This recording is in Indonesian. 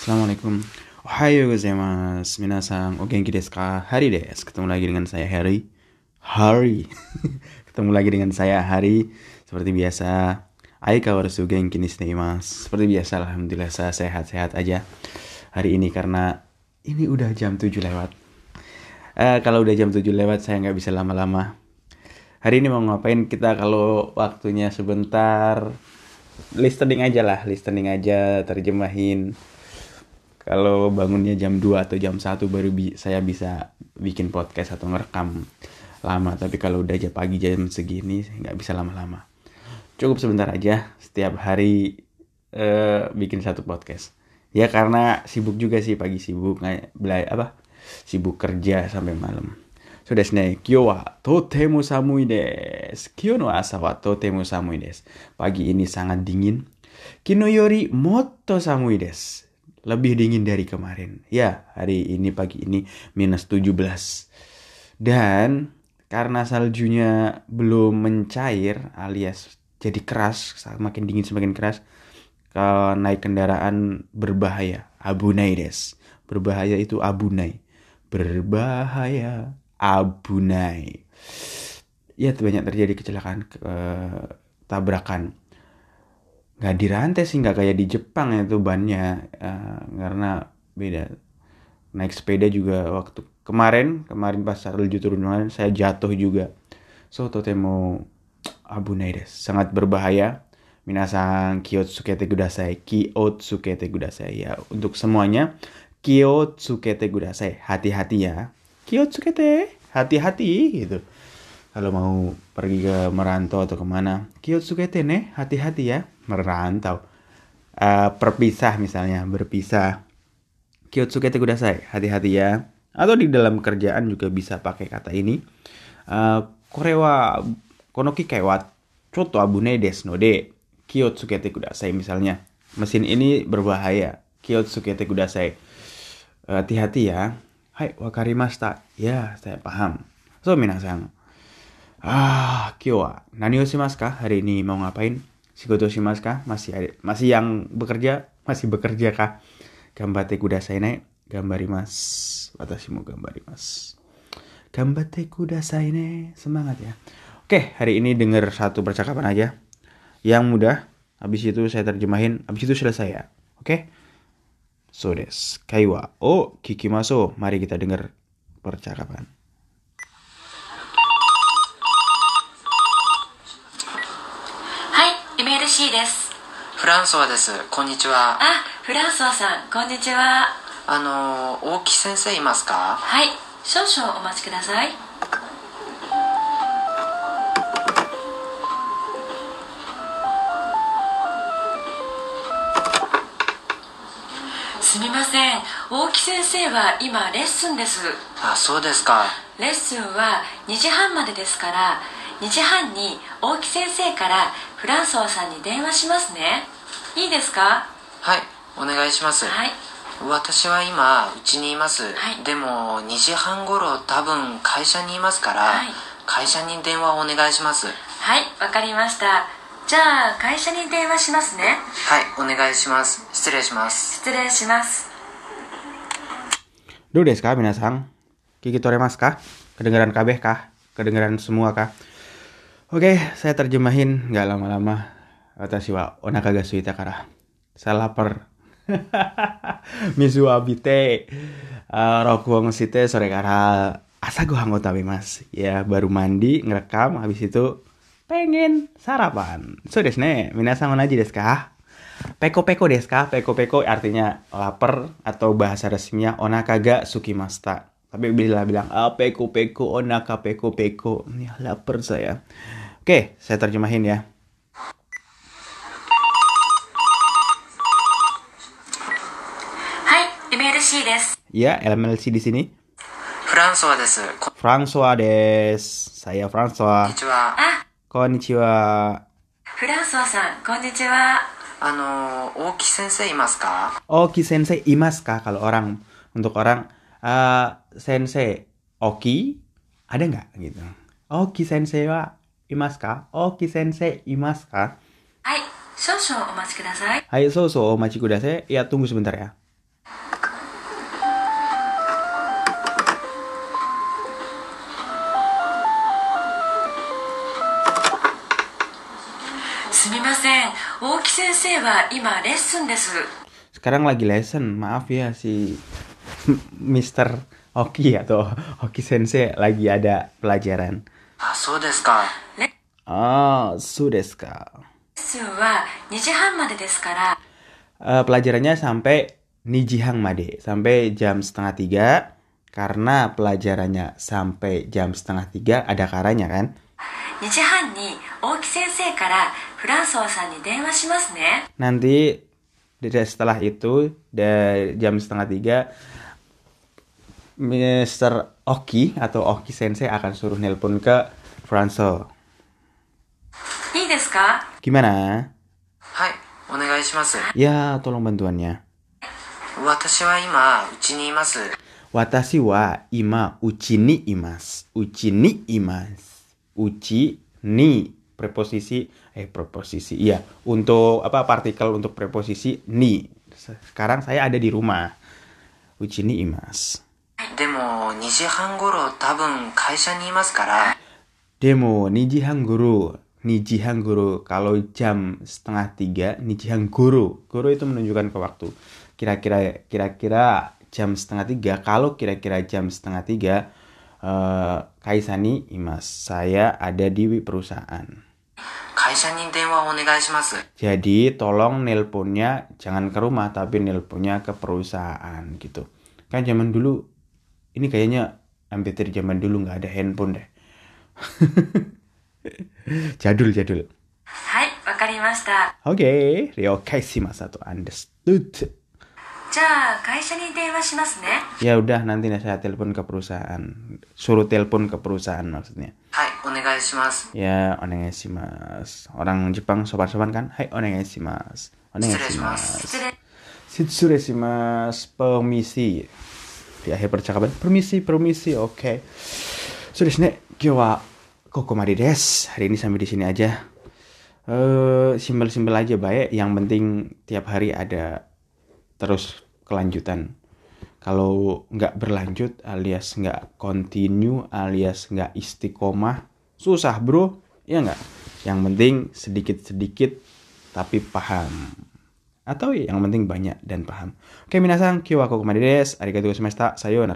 Assalamualaikum. Ohayo gozaimasu. Minasan, o genki desu ka? Hari desu. Ketemu lagi dengan saya Harry. Hari. Ketemu lagi dengan saya Hari. Seperti biasa. Aikawaru genki ni. Seperti biasa, alhamdulillah saya sehat-sehat aja. Hari ini karena ini udah jam 7 lewat. Uh, kalau udah jam 7 lewat saya nggak bisa lama-lama. Hari ini mau ngapain kita kalau waktunya sebentar listening aja lah, listening aja, terjemahin kalau bangunnya jam 2 atau jam 1 baru bi saya bisa bikin podcast atau ngerekam lama. Tapi kalau udah jam pagi jam segini nggak bisa lama-lama. Cukup sebentar aja setiap hari uh, bikin satu podcast. Ya karena sibuk juga sih pagi sibuk belai apa sibuk kerja sampai malam. So desu ne kyo wa totemo samui desu. Kyo no asa wa totemo samui desu. Pagi ini sangat dingin. Kino yori motto samui desu lebih dingin dari kemarin. Ya, hari ini pagi ini minus 17. Dan karena saljunya belum mencair alias jadi keras, semakin dingin semakin keras, kalau naik kendaraan berbahaya. Abu des. Berbahaya itu abu naik. Berbahaya abu naik. Ya, banyak terjadi kecelakaan, ke, tabrakan nggak dirantai sih nggak kayak di Jepang ya tuh bannya. Uh, karena beda. Naik sepeda juga waktu kemarin kemarin pas salju turun kemarin saya jatuh juga. So totemo abunaides sangat berbahaya. Minasan kiyotsukete kudasai kiyotsukete kudasai ya. Untuk semuanya kiyotsukete kudasai hati-hati ya. Kiyotsukete hati-hati gitu kalau mau pergi ke merantau atau ke mana kiyotsukete nih hati-hati ya merantau. Uh, perpisah misalnya berpisah. Kiyotsukete kudasai hati-hati ya. Atau di dalam kerjaan juga bisa pakai kata ini. Uh, korewa konoki wa choto abune desu no de kiyotsukete kudasai misalnya. Mesin ini berbahaya kiyotsukete kudasai. Hati-hati ya. Hai wakarimashita. Ya saya paham. So minasan Ah, kyo nani o shimasu ka? Hari ini mau ngapain? Shigoto shimasu ka? Masih ada, masih yang bekerja? Masih bekerja kah? Gambate kudasai ne? Gambarimasu. Watashi mo gambarimasu. Gambate kudasai ne? Semangat ya. Oke, hari ini denger satu percakapan aja. Yang mudah. Habis itu saya terjemahin. Habis itu selesai ya. Oke? So des. Kaiwa o kikimasu. Mari kita dengar percakapan. シーです。フランソワです。こんにちは。あフランソワさんこんにちは。あの大木先生いますか？はい。少々お待ちください。すみません。大木先生は今レッスンです。あそうですか。レッスンは2時半までですから2時半に大木先生からフランソワさんに電話しますね。いいですか？はいお願いします。はい。私は今うちにいます、はい、でも2時半頃多分会社にいますから、はい、会社に電話をお願いします。はいわかりました。じゃあ会社に電話しますね。はいお願いします。失礼します。失礼します。Do desu ka minasan? Kiki toremas ka? Kedengaran kabeh kah? Kedengaran semua kah? Oke, saya terjemahin nggak lama-lama. Watashi wa onaka ga suita kara. Saya lapar. Misu abite uh, rokuong site sore kara asa gohan tabi mas. Ya baru mandi ngerekam habis itu pengen sarapan. So desu ne, minasan onaji desu ka? Peko-peko desu ka? Peko-peko artinya lapar atau bahasa resminya onaka ga sukimasta. Tapi bila bilang ah, peko-peko onaka peko-peko. Ya lapar saya. Oke, saya terjemahin ya. Hai, MLC desu. Ya, MLC di sini. François des. François des. Saya François. Konnichiwa. Ah. Konnichiwa. François san, konnichiwa. Ano, Oki sensei imasu ka? Oki sensei imasu ka kalau orang untuk orang uh, sensei Oki ada nggak gitu. Oki sensei wa Imasa? Oki Sensei, imasa? Hai, sebentar. Hai, sebentar. Ya tunggu sebentar ya. Sekarang lagi lesson, maaf ya si Mr. Oki atau Oki Sensei lagi ada pelajaran. あそうですか Ah, sudes ka. レッスンは2時半までですから、 Eh, pelajarannya sampai Nijihang Made, sampai jam setengah tiga. Karena pelajarannya sampai jam setengah tiga, ada karanya kan? 2時半に大木先生からフランソワさんに電話しますね。 Nanti dari setelah itu, dari jam setengah tiga, Mr. Oki atau Oki Sensei akan suruh nelpon ke Franzel. Gimana? Hai, Ya, tolong bantuannya. Watashi wa ima uchi ni imasu. Watashi wa ima uchi ni imas. Uchi ni imas. Uchi ni preposisi eh preposisi iya untuk apa partikel untuk preposisi ni sekarang saya ada di rumah uchi ni imas でも2時半頃多分会社にいますから Demo nijihang guru. Nijihang guru. Kalau jam setengah tiga, nijihang guru. Guru itu menunjukkan ke waktu. Kira-kira kira-kira jam setengah tiga. Kalau kira-kira jam setengah tiga, eh, Kaisani Imas. Saya ada di perusahaan. 会社に電話をお願いします Jadi tolong nelponnya jangan ke rumah tapi nelponnya ke perusahaan gitu. Kan zaman dulu ini kayaknya MP3 zaman dulu nggak ada handphone deh jadul jadul hai wakarimashita oke okay, ryokai shimasu to understood Ya udah nanti saya telepon ke perusahaan. Suruh telepon ke perusahaan maksudnya. Hai, onegaishimasu. Ya, onegaishimasu. Orang Jepang sopan-sopan kan? Hai, onegaishimasu. Onegaishimasu. Shitsuresimas, permisi. Di akhir percakapan, permisi, permisi. Oke. Sudah sini, kyo wa kokomari desu. Hari ini sampai di sini aja. Eh, simpel-simpel aja baik. Yang penting tiap hari ada terus kelanjutan. Kalau nggak berlanjut alias nggak continue alias nggak istiqomah susah bro ya nggak yang penting sedikit-sedikit tapi paham atau yang penting banyak dan paham. Oke minasan. Kiwa kokomari desu arigatou gozaimashita. Sayonara